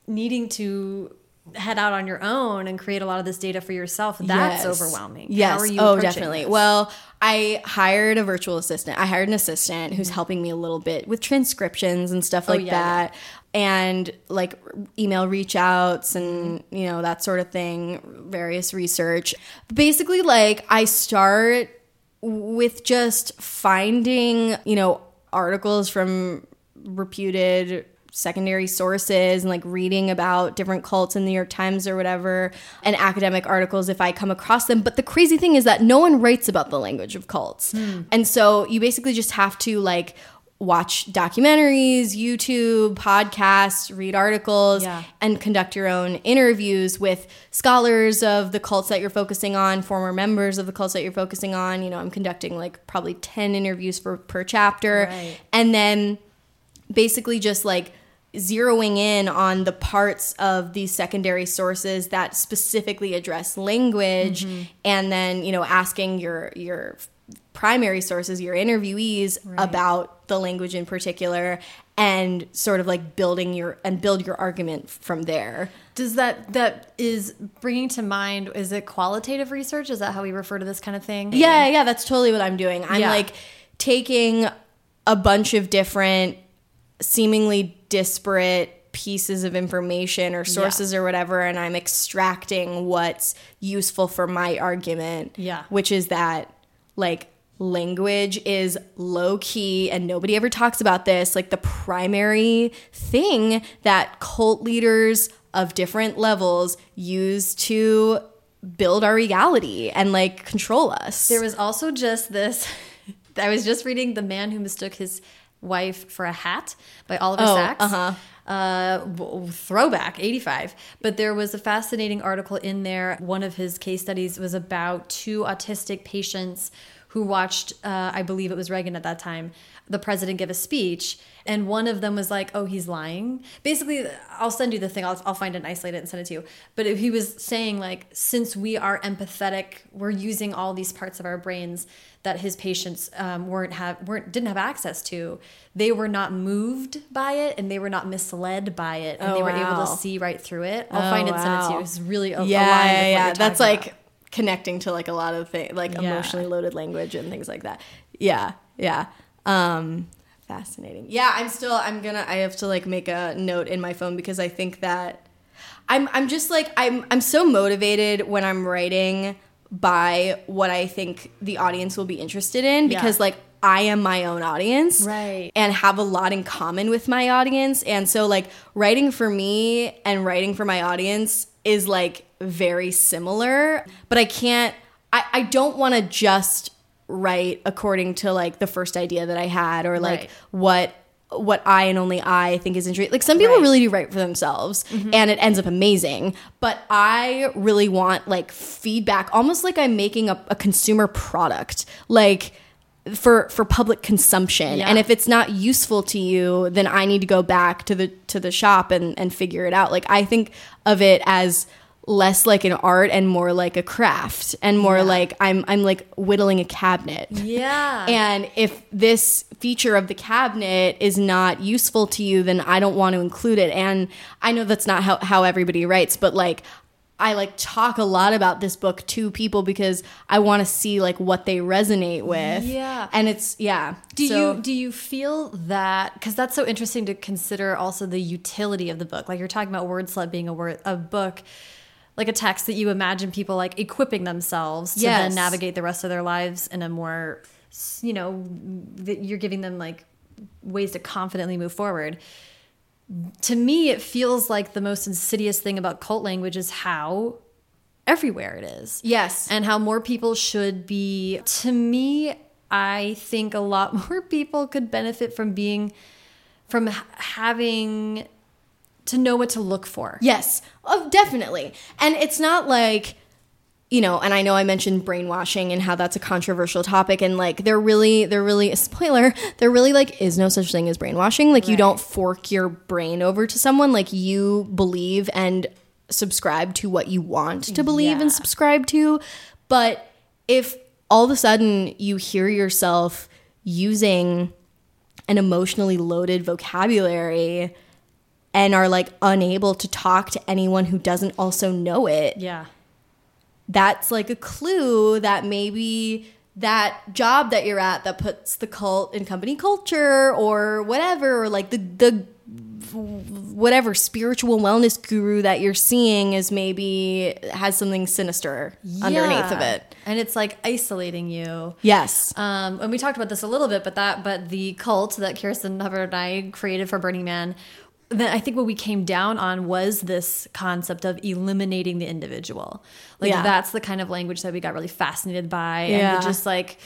needing to head out on your own and create a lot of this data for yourself. That's Yes. overwhelming. Yes. How are you oh, definitely. this? Well, I hired a virtual assistant. I hired an assistant who's mm-hmm. helping me a little bit with transcriptions and stuff oh, like Oh, yeah, that. And like email reach outs and, you know, that sort of thing, various research. Basically, like, I start with just finding, you know, articles from reputed secondary sources and like reading about different cults in the New York Times or whatever and academic articles if I come across them. But the crazy thing is that no one writes about the language of cults. Hmm. And so you basically just have to like watch documentaries, YouTube, podcasts, read articles, Yeah. and conduct your own interviews with scholars of the cults that you're focusing on, former members of the cults that you're focusing on. You know, I'm conducting like probably 10 interviews for per chapter. Right. And then basically just like zeroing in on the parts of these secondary sources that specifically address language Mm-hmm. and then you know asking your your primary sources your interviewees about the language in particular and sort of like building your and build your argument from there does that that is bringing to mind? Is it qualitative research? Is that how we refer to this kind of thing? Yeah, yeah, that's totally what I'm doing. I'm Yeah. like taking a bunch of different, seemingly disparate pieces of information or sources or whatever, and I'm extracting what's useful for my argument. Yeah. Which is that, like, language is low key and nobody ever talks about this. Like, the primary thing that cult leaders of different levels use to build our reality and like control us. There was also just this. I was just reading "The Man Who Mistook His Wife for a Hat" by Oliver Oh, Sacks. uh-huh. Uh, throwback 85 but there was a fascinating article in there one of his case studies was about two autistic patients who watched uh, i believe it was reagan at that time the president give a speech and one of them was like oh he's lying. Basically i'll send you the thing. I'll, I'll find it and isolate it and send it to you. But if he was saying like since we are empathetic we're using all these parts of our brains that his patients um, weren't have weren't didn't have access to they were not moved by it and they were not misled by it and Oh, they were able to see right through it. I'll Oh, find it and send it to you. it's really a- yeah, with yeah, yeah. That's talking like about. Connecting to like a lot of things, like Yeah. emotionally loaded language and things like that. Yeah, yeah. Um, fascinating. Yeah, I'm still. I'm gonna. I have to like make a note in my phone because I think that I'm. I'm just like I'm. I'm so motivated when I'm writing by what I think the audience will be interested in Yeah. because like I am my own audience. Right. And have a lot in common with my audience. And so, like, writing for me and writing for my audience is like very similar, but I can't, I, I don't want to just write according to like the first idea that I had or like Right. what what I and only I think is interesting. Like some people Right. really do write for themselves mm-hmm. and it ends up amazing. But I really want like feedback, almost like I'm making a, a consumer product. Like for for public consumption. Yeah. And if it's not useful to you, then I need to go back to the to the shop and, and figure it out. Like I think of it as less like an art and more like a craft and more Yeah. like I'm I'm like whittling a cabinet. Yeah. And if this feature of the cabinet is not useful to you, then I don't want to include it. And I know that's not how, how everybody writes, but like I like talk a lot about this book to people because I want to see like what they resonate with. Yeah. And it's yeah. Do So- you do you feel that because that's so interesting to consider also the utility of the book? Like you're talking about word slut being a word a book, like a text that you imagine people like equipping themselves to Yes. then navigate the rest of their lives in a more, you know, that you're giving them like ways to confidently move forward. To me, it feels like the most insidious thing about cult language is how everywhere it is Yes. and how more people should be to me i think a lot more people could benefit from being from having to know what to look for Yes, oh, definitely. And it's not like, you know, and I know I mentioned brainwashing and how that's a controversial topic, and like there really, there really, a spoiler, there really like is no such thing as brainwashing. Like you don't fork your brain over to someone. Like you believe and subscribe to what you want to believe Yeah. and subscribe to. But if all of a sudden you hear yourself using an emotionally loaded vocabulary and are like unable to talk to anyone who doesn't also know it, yeah that's like a clue that maybe that job that you're at that puts the cult in company culture or whatever, or like the the whatever spiritual wellness guru that you're seeing is maybe has something sinister underneath of it. and it's like isolating you Yes. Um, and we talked about this a little bit, but that, but the cult that Kirsten Hubbard and I created for Burning Man, then I think what we came down on was this concept of eliminating the individual. Like Yeah. that's the kind of language that we got really fascinated by, Yeah. and just like,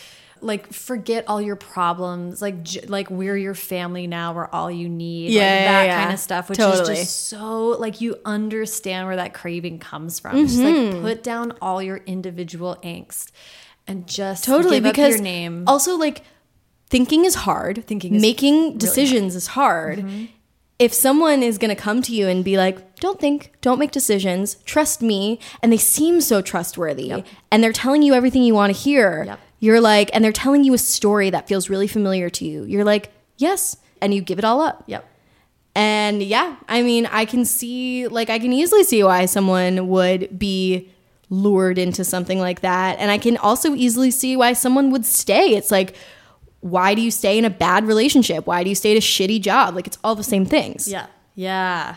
like forget all your problems, like j- like we're your family now, we're all you need, Yeah, like that yeah. kind of stuff, which Totally. is just so like you understand where that craving comes from. Just Mm-hmm. like put down all your individual angst and just totally give up because your name. also like thinking is hard Thinking is making decisions is hard Mm-hmm. If someone is going to come to you and be like don't think don't make decisions trust me and they seem so trustworthy Yep. and they're telling you everything you want to hear Yep. you're like and they're telling you a story that feels really familiar to you you're like yes and you give it all up Yep. and yeah, I mean, I can see, like, I can easily see why someone would be lured into something like that. And I can also easily see why someone would stay. It's like, why do you stay in a bad relationship? Why do you stay at a shitty job? Like, it's all the same things. Yeah. Yeah.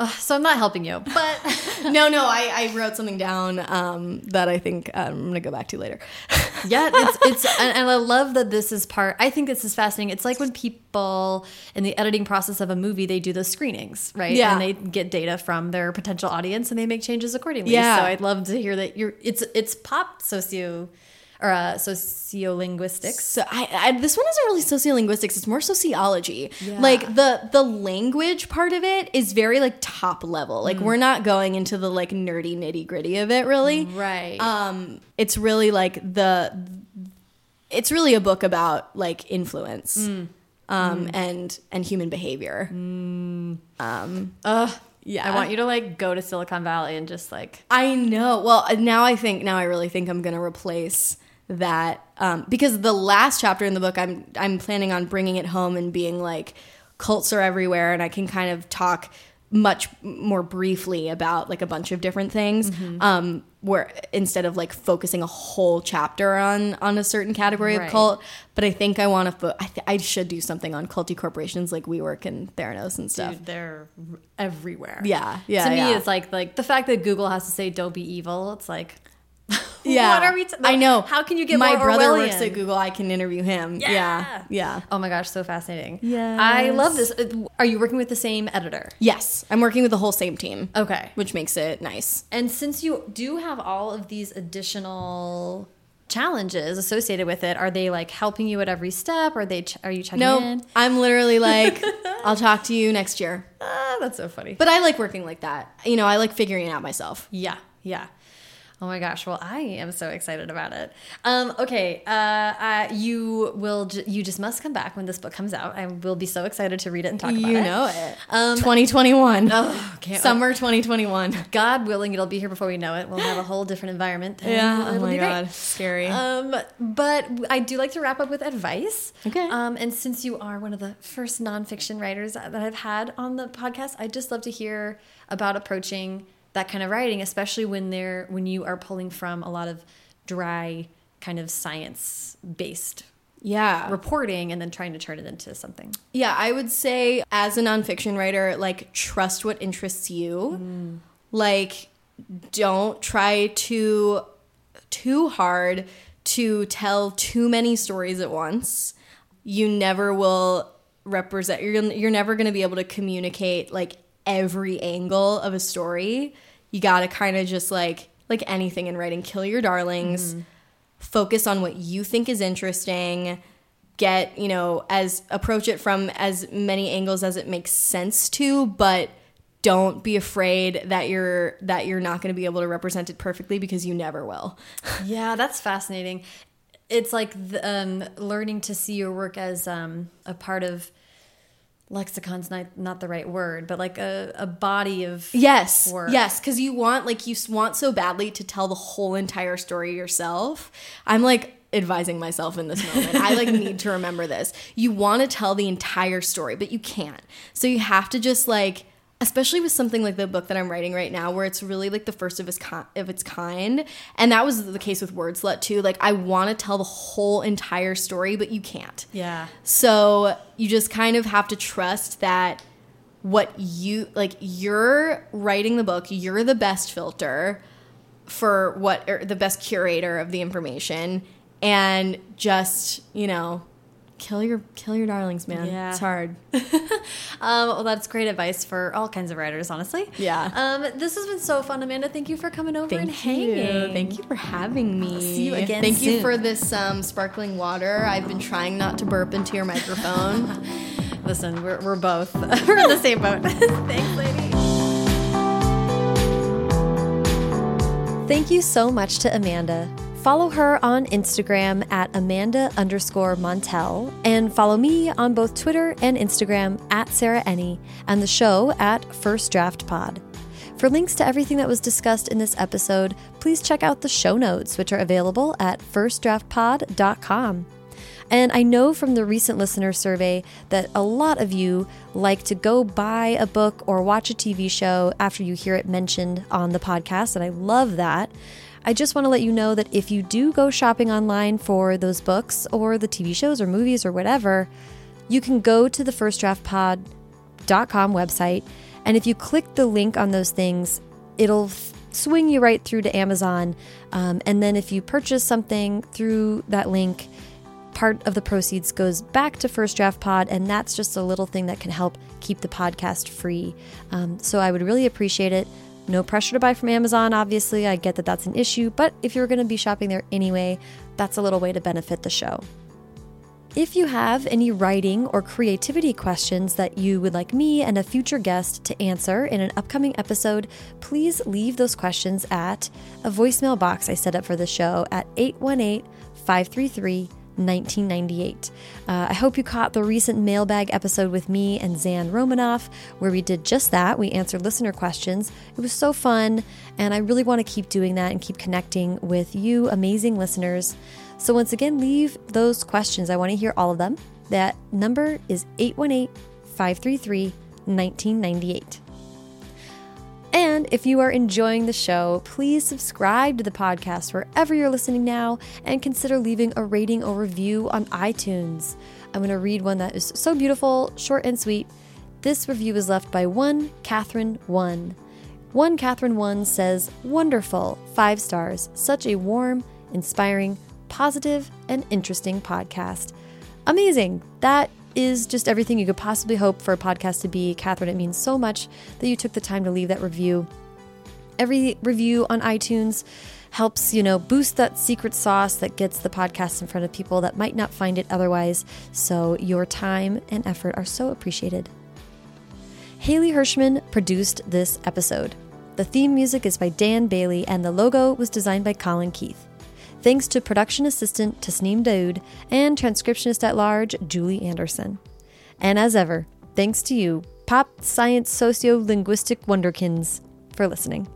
Ugh, so I'm not helping you, but no, no, I, I wrote something down um, that I think um, I'm going to go back to later. yeah, it's it's and, and I love that this is part. I think this is fascinating. It's like when people in the editing process of a movie they do the screenings, right? Yeah. and they get data from their potential audience and they make changes accordingly. Yeah. So I'd love to hear that you're. It's it's pop socio or uh, sociolinguistics. So I, I this one isn't really sociolinguistics. It's more sociology. Yeah. Like the the language part of it is very like top level. Mm. Like we're not going into the like nerdy nitty gritty of it really. Right. Um, it's really like the it's really a book about like influence. Mm. Um, and and human behavior. Ugh. Yeah. I want you to like go to Silicon Valley and just like I know. Well, now I think now I really think I'm going to replace that um, because the last chapter in the book I'm I'm planning on bringing it home and being like cults are everywhere and I can kind of talk much more briefly about like a bunch of different things Mm-hmm. um, where instead of like focusing a whole chapter on on a certain category Right. of cult but I think I want to fo- I, th- I should do something on culty corporations like WeWork and Theranos and stuff dude, they're everywhere. yeah yeah to me it's like like the fact that google has to say don't be evil it's like Yeah. What are we? T- I know. How can you get my brother Orwellian? works at Google? I can interview him. Yeah. Yeah. Oh my gosh, so fascinating. Yeah, I love this. Uh, Are you working with the same editor? Yes. I'm working with the whole same team. Okay. Which makes it nice. And since you do have all of these additional challenges associated with it, are they like helping you at every step? Are they? Ch are you checking No, in? I'm literally like, I'll talk to you next year. Ah, that's so funny. But I like working like that. You know, I like figuring it out myself. Yeah, yeah. Oh my gosh! Well, I am so excited about it. Um, okay, uh, uh, you will. You just must come back when this book comes out. I will be so excited to read it and talk about You it. You know it. Um, 2021. Oh, Summer 2021. God willing, it'll be here before we know it. We'll have a whole different environment. Yeah. Oh my be great. god. Scary. Um, but I do like to wrap up with advice. Okay. Um, and since you are one of the first nonfiction writers that I've had on the podcast, I'd just love to hear about approaching that kind of writing, especially when they're when you are pulling from a lot of dry, kind of science based yeah. reporting and then trying to turn it into something. Yeah, I would say as a nonfiction writer, like trust what interests you. Mm. Like don't try to too hard to tell too many stories at once. You never will represent you're you're never going to be able to communicate like every angle of a story. You got to kind of just like like anything in writing, kill your darlings. Focus on what you think is interesting get you know as approach it from as many angles as it makes sense to but don't be afraid that you're that you're not going to be able to represent it perfectly because you never will Yeah, that's fascinating. It's like the, um, learning to see your work as um, a part of lexicon's not not the right word, but like a, a body of yes work. yes because you want like you want so badly to tell the whole entire story yourself. I'm like advising myself in this moment. I like need to remember this. You want to tell the entire story but you can't. So you have to just like especially with something like the book that I'm writing right now, where it's really like the first of its ki- of its kind, and that was the case with Word Slut too. Like I want to tell the whole entire story, but you can't. Yeah. So you just kind of have to trust that what you like you're writing the book, you're the best filter for what or the best curator of the information and just, you know, kill your kill your darlings, man. Yeah. It's hard. Um, well, that's great advice for all kinds of writers, honestly. Yeah. Um, this has been so fun, Amanda. Thank you for coming over and Thank hanging. Thank you for having me. see you again Thank you for this um, sparkling water. I've been trying not to burp into your microphone. Listen, we're, we're both we're in the same boat. Thanks, lady. Thank you so much to Amanda. Follow her on Instagram at Amanda underscore Montell and follow me on both Twitter and Instagram at Sarah Enni and the show at First Draft Pod. For links to everything that was discussed in this episode, please check out the show notes, which are available at firstdraftpod.com. And I know from the recent listener survey that a lot of you like to go buy a book or watch a TV show after you hear it mentioned on the podcast, and I love that. I just want to let you know that if you do go shopping online for those books or the TV shows or movies or whatever, you can go to the firstdraftpod.com website, and if you click the link on those things, it'll swing you right through to Amazon. Um, and then if you purchase something through that link, part of the proceeds goes back to First Draft Pod, and that's just a little thing that can help keep the podcast free. Um, so I would really appreciate it. No pressure to buy from Amazon, obviously. I get that that's an issue, but if you're going to be shopping there anyway, that's a little way to benefit the show. If you have any writing or creativity questions that you would like me and a future guest to answer in an upcoming episode, please leave those questions at a voicemail box I set up for the show at 818 533 1998. Uh, I hope you caught the recent mailbag episode with me and Zan Romanoff, where we did just that. We answered listener questions. It was so fun, and I really want to keep doing that and keep connecting with you, amazing listeners. So, once again, leave those questions. I want to hear all of them. That number is 818 533 1998. And if you are enjoying the show, please subscribe to the podcast wherever you're listening now and consider leaving a rating or review on iTunes. I'm going to read one that is so beautiful, short, and sweet. This review is left by one Catherine One. One Catherine One says, Wonderful, five stars, such a warm, inspiring, positive, and interesting podcast. Amazing. That is just everything you could possibly hope for a podcast to be. Catherine, it means so much that you took the time to leave that review. Every review on iTunes helps, you know, boost that secret sauce that gets the podcast in front of people that might not find it otherwise. So your time and effort are so appreciated. Haley Hirschman produced this episode. The theme music is by Dan Bailey, and the logo was designed by Colin Keith. Thanks to production assistant Tasneem Daoud and transcriptionist at large Julie Anderson. And as ever, thanks to you, pop science socio linguistic wonderkins, for listening.